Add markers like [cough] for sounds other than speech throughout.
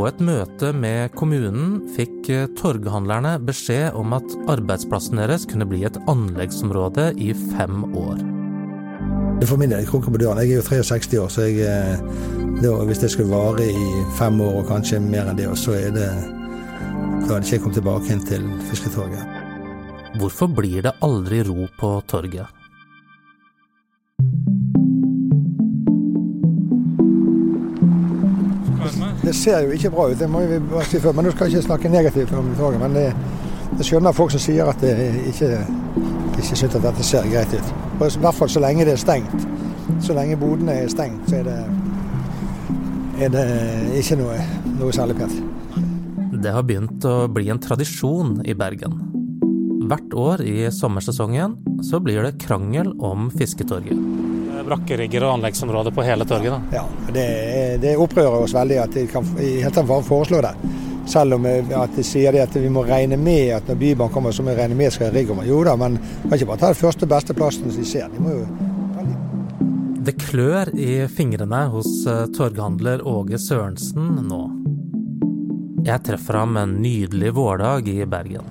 på et møte med kommunen fikk eh, torghandlerne beskjed om at arbeidsplassen deres kunne bli et anleggsområde i fem år. For min del kroker på døren. Jeg er jo 63 år, så jeg, det, da, hvis det skulle vare i fem år og kanskje mer enn det, så er det Da hadde ikke jeg kommet tilbake til Fisketorget. Hvorfor blir det aldri ro på torget? Det ser jo ikke bra ut, det må vi bare si før. Men nå skal jeg ikke snakke negativt om toget. Men det, jeg skjønner folk som sier at det ikke, ikke syns at dette ser greit ut. Og I hvert fall så lenge det er stengt. Så lenge bodene er stengt, så er det, er det ikke noe, noe særlig pent. Det har begynt å bli en tradisjon i Bergen. Hvert år i sommersesongen så blir det krangel om Fisketorget. Brakkerigger og anleggsområder på hele torget. da. Ja, det, det opprører oss veldig at de kan i hele tatt bare foreslå det. Selv om eh, at de sier det at vi må regne med at når Bybanen kommer, så må vi regne med skal rigge om. Jo da, men kan ikke bare ta den første beste plassen de ser. De må jo Det klør i fingrene hos eh, torghandler Åge Sørensen nå. Jeg treffer ham en nydelig vårdag i Bergen.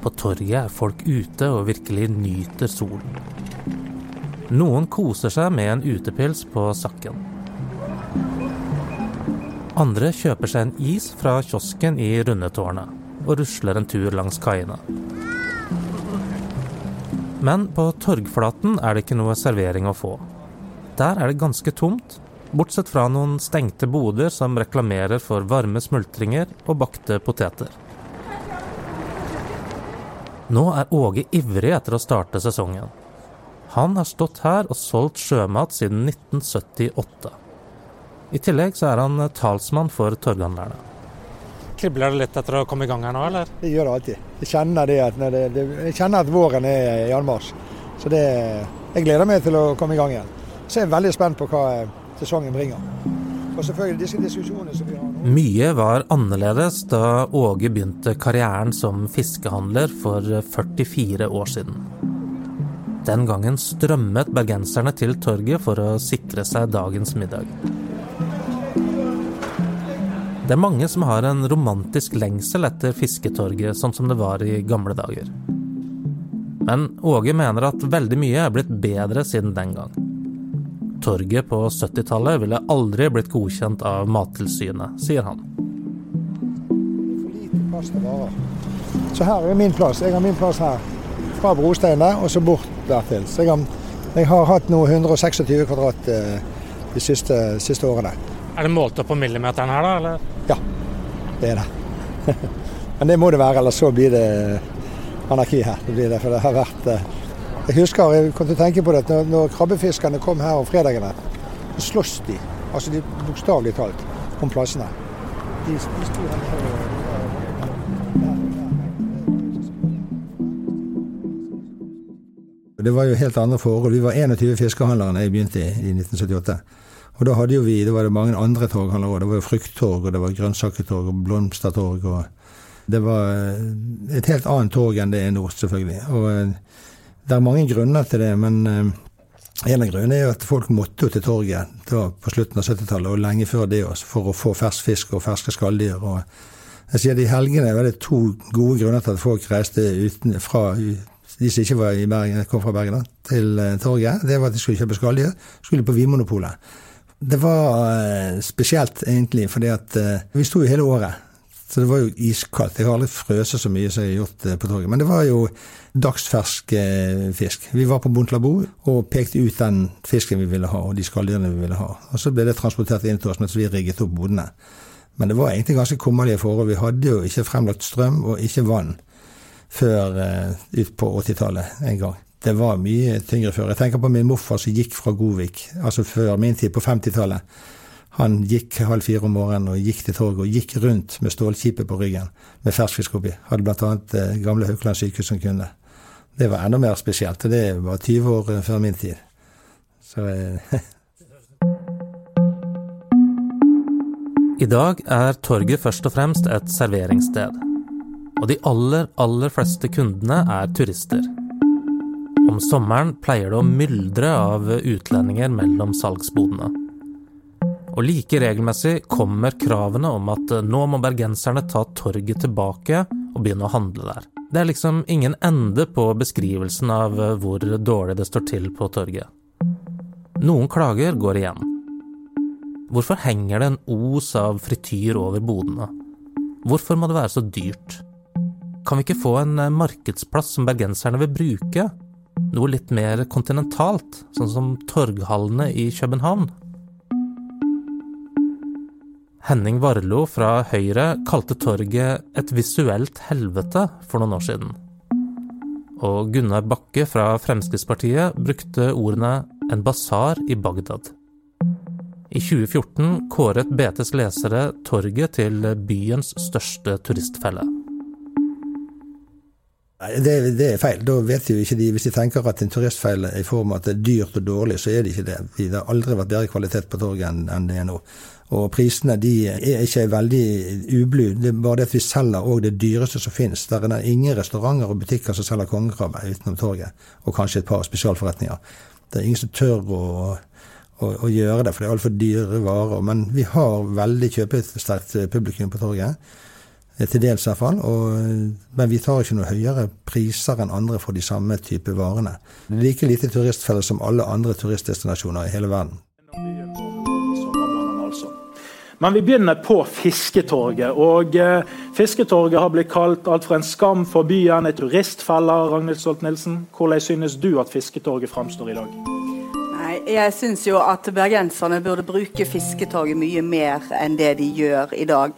På torget er folk ute og virkelig nyter solen. Noen koser seg med en utepils på Sakken. Andre kjøper seg en is fra kiosken i Rundetårnet og rusler en tur langs kaiene. Men på torgflaten er det ikke noe servering å få. Der er det ganske tomt, bortsett fra noen stengte boder som reklamerer for varme smultringer og bakte poteter. Nå er Åge ivrig etter å starte sesongen. Han har stått her og solgt sjømat siden 1978. I tillegg så er han talsmann for torghandlerne. Kribler det litt etter å komme i gang her nå, eller? Det gjør det alltid. Jeg kjenner, det at, det, det, jeg kjenner at våren er i anmarsj. Så det, jeg gleder meg til å komme i gang igjen. Så jeg er veldig spent på hva sesongen bringer. Og selvfølgelig disse diskusjonene som vi har nå. Mye var annerledes da Åge begynte karrieren som fiskehandler for 44 år siden. Den gangen strømmet bergenserne til torget for å sikre seg dagens middag. Det er mange som har en romantisk lengsel etter Fisketorget, sånn som det var i gamle dager. Men Åge mener at veldig mye er blitt bedre siden den gang. Torget på 70-tallet ville aldri blitt godkjent av Mattilsynet, sier han. Så her er min plass. Jeg har min plass her. Fra brosteinene og så bort dertil. Så jeg har, jeg har hatt nå 126 kvadrat eh, de siste, siste årene. Er det målt opp på millimeteren her, da? eller? Ja, det er det. [laughs] Men det må det være, ellers så blir det anarki her. Det blir det, for det har vært eh, Jeg husker, jeg kom til å tenke på det, når, når krabbefiskerne kom her om fredagene, så slåss de. Altså de bokstavelig talt om plassene. De, de sto her Det var jo helt andre forhold. Vi var 21 fiskehandlere da jeg begynte i, i 1978. Og da hadde jo vi, da var det mange andre torghandlere òg. Det var jo frukttorg, og det var grønnsaketorg og blomstertorg. og Det var eh, et helt annet torg enn det er nå, selvfølgelig. Og eh, det er mange grunner til det, men eh, en av grunnene er jo at folk måtte jo til torget da, på slutten av 70-tallet, og lenge før det også, for å få fersk fisk og ferske skalldyr. jeg sier at I helgene var det to gode grunner til at folk reiste uten, fra de som ikke var i Bergen, kom fra Bergen, da, til torget. Det var at de skulle kjøpe skalldyr. Skulle på Vinmonopolet. Det var spesielt, egentlig, fordi at vi sto jo hele året. Så det var jo iskaldt. Jeg har aldri frøst så mye som jeg har gjort på torget. Men det var jo dagsfersk fisk. Vi var på Bontlabo og pekte ut den fisken vi ville ha, og de skalldyrene vi ville ha. Og så ble det transportert inn til oss mens vi rigget opp bodene. Men det var egentlig ganske kummerlige forhold. Vi hadde jo ikke fremlagt strøm og ikke vann før ut på 80-tallet en gang. Det var mye tyngre før. Jeg tenker på min morfar som gikk fra Godvik, altså før min tid, på 50-tallet. Han gikk halv fire om morgenen og gikk til torget og gikk rundt med stålkipet på ryggen med ferskfisk oppi. Hadde bl.a. Eh, gamle Haukeland sykehus som kunde. Det var enda mer spesielt, og det var 20 år før min tid. Så eh. [laughs] I dag er torget først og fremst et serveringssted. Og de aller, aller fleste kundene er turister. Om sommeren pleier det å myldre av utlendinger mellom salgsbodene. Og like regelmessig kommer kravene om at nå må bergenserne ta torget tilbake og begynne å handle der. Det er liksom ingen ende på beskrivelsen av hvor dårlig det står til på torget. Noen klager går igjen. Hvorfor henger det en os av frityr over bodene? Hvorfor må det være så dyrt? Kan vi ikke få en markedsplass som bergenserne vil bruke? Noe litt mer kontinentalt, sånn som torghallene i København? Henning Varlo fra Høyre kalte torget et visuelt helvete for noen år siden. Og Gunnar Bakke fra Fremskrittspartiet brukte ordene en basar i Bagdad. I 2014 kåret BTs lesere torget til byens største turistfelle. Det, det, er feil. Da vet jo ikke de, Hvis de tenker at en turistfeil er i form av at det er dyrt og dårlig, så er det ikke det. Det har aldri vært bedre kvalitet på torget enn det er nå. Og prisene de er ikke veldig ublu. Det er bare det at vi selger òg det dyreste som finnes. Der er det ingen restauranter og butikker som selger kongekrabbe utenom torget, og kanskje et par spesialforretninger. Det er ingen som tør å, å, å gjøre det, for det er altfor dyre varer. Men vi har veldig kjøpesterkt publikum på torget. Til dels i hvert fall. Og, men vi tar ikke noe høyere priser enn andre for de samme type varene. Like lite turistfeller som alle andre turistdestinasjoner i hele verden. Men vi begynner på Fisketorget. og eh, Fisketorget har blitt kalt alt fra en skam for byen, en turistfelle. Ragnhild Stolt-Nielsen, hvordan synes du at Fisketorget framstår i dag? Jeg syns jo at bergenserne burde bruke Fisketorget mye mer enn det de gjør i dag.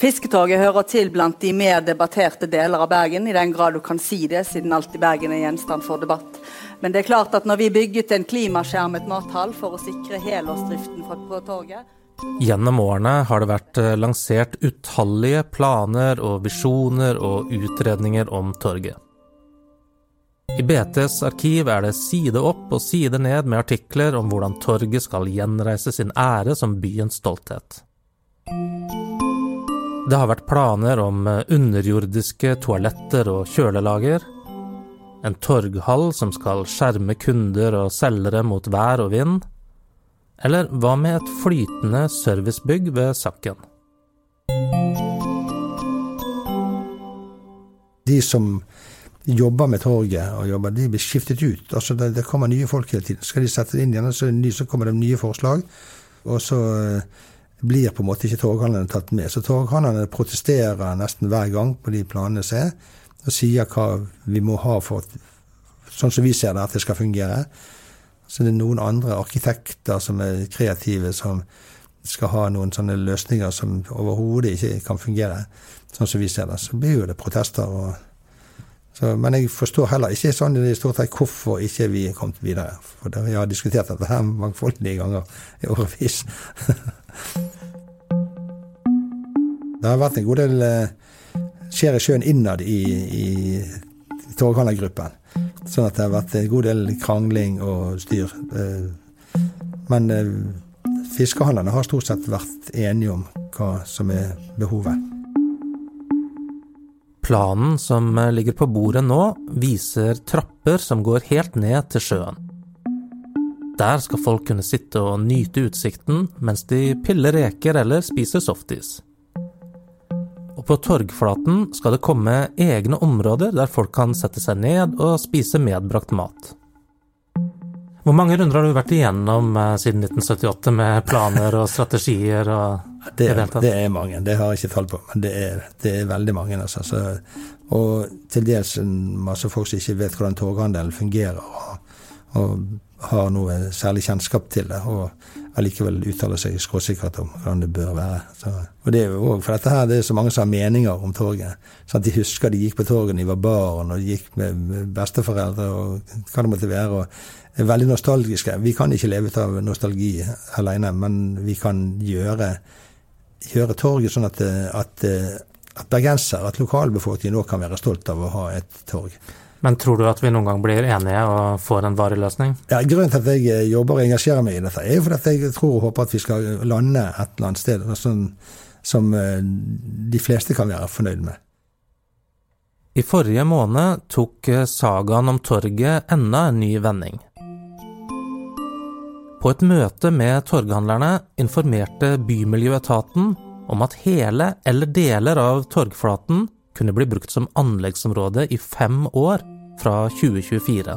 Fisketorget hører til blant de mer debatterte deler av Bergen, i den grad du kan si det, siden alt i Bergen er gjenstand for debatt. Men det er klart at når vi bygget en klimaskjermet mathall for å sikre helårsdriften på torget Gjennom årene har det vært eh, lansert utallige planer og visjoner og utredninger om torget. I BTs arkiv er det side opp og side ned med artikler om hvordan torget skal gjenreise sin ære som byens stolthet. Det har vært planer om eh, underjordiske toaletter og kjølelager, en torghall som skal skjerme kunder og selgere mot vær og vind, eller hva med et flytende servicebygg ved Sakken? De som jobber med torget, og jobber, de blir skiftet ut. Altså det, det, kommer nye folk hele tiden. Skal de sette det inn igjen, så, så kommer det nye forslag. Og så eh, blir på en måte ikke torghandlerne tatt med. Så torghandlerne protesterer nesten hver gang på de planene som er, og sier hva vi må ha for sånn som vi ser det, at det skal fungere. Så det er noen andre arkitekter som er kreative, som skal ha noen sånne løsninger som overhodet ikke kan fungere, sånn som vi ser det. Så blir jo det protester. og så, men jeg forstår heller ikke sånn i stort sett hvorfor ikke vi er kommet videre. For det, vi har diskutert dette her mangfoldige ganger i årevis. [laughs] det har vært en god del eh, skjer i sjøen innad i, i torghandlergruppen. Sånn at det har vært en god del krangling og styr. Eh, men eh, fiskehandlerne har stort sett vært enige om hva som er behovet. Planen som ligger på bordet nå, viser trapper som går helt ned til sjøen. Der skal folk kunne sitte og nyte utsikten mens de piller reker eller spiser softis. Og på torgflaten skal det komme egne områder der folk kan sette seg ned og spise medbrakt mat. Hvor mange runder har du vært igjennom eh, siden 1978 med planer og strategier? og det, er, det er mange, det har jeg ikke tall på, men det er, det er veldig mange. Altså. Så, og til dels masse folk som ikke vet hvordan torghandelen fungerer, og, og har noe særlig kjennskap til det. og allikevel uttaler seg skråsikkert om hvordan det bør være. Så, og det er jo også, for dette her, det er så mange som har meninger om torget. Sånn De husker de gikk på torget da de var barn, og de gikk med besteforeldre og hva det måtte være. og er Veldig nostalgiske. Vi kan ikke leve ut av nostalgi alene, men vi kan gjøre, gjøre torget sånn at, at, at bergensere, at lokalbefolkningen òg kan være stolt av å ha et torg. Men tror du at vi noen gang blir enige og får en varig løsning? Ja, Grunnen til at jeg eh, jobber og engasjerer meg i dette, er jo fordi at jeg tror og håper at vi skal lande et eller annet sted sånn, som eh, de fleste kan være fornøyd med. I forrige måned tok eh, sagaen om torget enda en ny vending. På et møte med torghandlerne informerte Bymiljøetaten om at hele eller deler av torgflaten kunne bli brukt som anleggsområde i fem år fra 2024.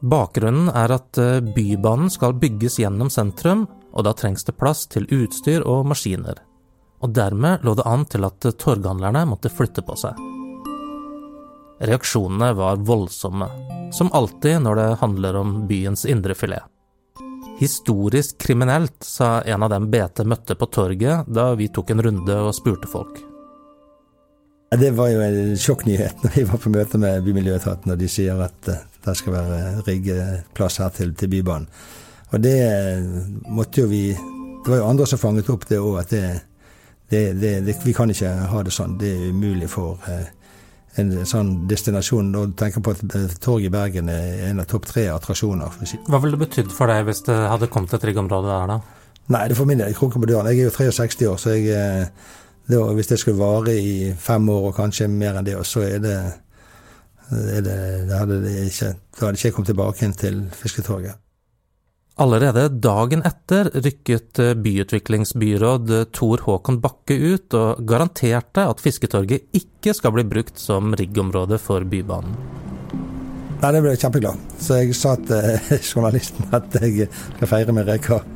Bakgrunnen er at eh, Bybanen skal bygges gjennom sentrum, og da trengs det plass til utstyr og maskiner. Og dermed lå det an til at torghandlerne måtte flytte på seg. Reaksjonene var voldsomme, som alltid når det handler om byens indrefilet. Historisk kriminelt, sa en av dem BT møtte på torget da vi tok en runde og spurte folk. Det var jo en sjokknyhet når vi var på møte med Bymiljøetaten og de sier at eh, det skal være riggeplass her til, til Bybanen. Og det måtte jo vi Det var jo andre som fanget opp det òg, at det, det, det, vi kan ikke ha det sånn. Det er umulig for eh, en sånn destinasjon. Og tenker på at eh, torget i Bergen er en av topp tre attraksjoner. Hva ville det betydd for deg hvis det hadde kommet et riggområde der, da? Nei, det for min del kroker på døren. Jeg er jo 63 år, så jeg det, hvis det skulle vare i fem år og kanskje mer enn det, så er det, er det, det hadde det ikke, Da hadde ikke kommet tilbake inn til Fisketorget. Allerede dagen etter rykket byutviklingsbyråd Tor Håkon Bakke ut og garanterte at Fisketorget ikke skal bli brukt som riggområde for Bybanen. Nei, Det ble jeg kjempeglad. Så jeg sa til [laughs] journalisten at jeg skal feire med reker.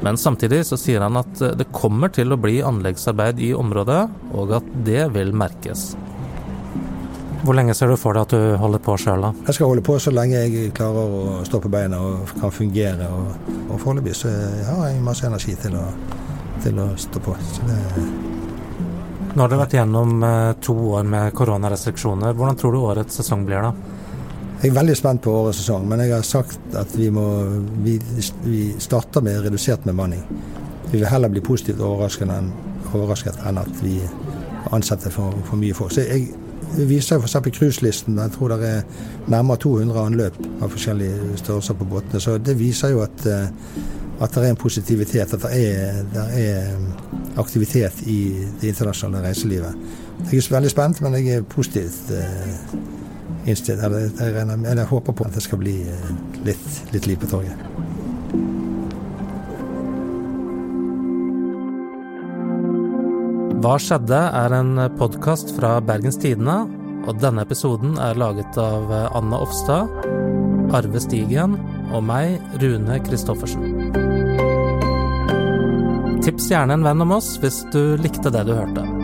Men samtidig så sier han at det kommer til å bli anleggsarbeid i området, og at det vil merkes. Hvor lenge ser du for deg at du holder på sjøl, da? Jeg skal holde på så lenge jeg klarer å stå på beina og kan fungere. Og, og foreløpig så har jeg masse energi til å, til å stå på. Det... Nå har du vært gjennom eh, to år med koronarestriksjoner. Hvordan tror du årets sesong blir, da? Jeg er veldig spent på årets sesong, men jeg har sagt at vi, må, vi, vi starter med redusert bemanning. Vi vil heller bli positivt overrasket enn, overrasket enn at vi ansetter for, for mye folk. Så jeg, jeg viser f.eks. cruiselisten. Jeg tror det er nærmere 200 anløp av forskjellige størrelser på båtene. Så det viser jo at, eh, at det er en positivitet, at det er, det er aktivitet i det internasjonale reiselivet. Jeg er veldig spent, men jeg er positivt eh, innstilt. Eller jeg, jeg håper på at det skal bli eh, litt, litt liv på torget. Hva skjedde? er en podkast fra Bergens Tidende, og denne episoden er laget av Anna Offstad, Arve Stigen og meg, Rune Christoffersen. Tips gjerne en venn om oss hvis du likte det du hørte.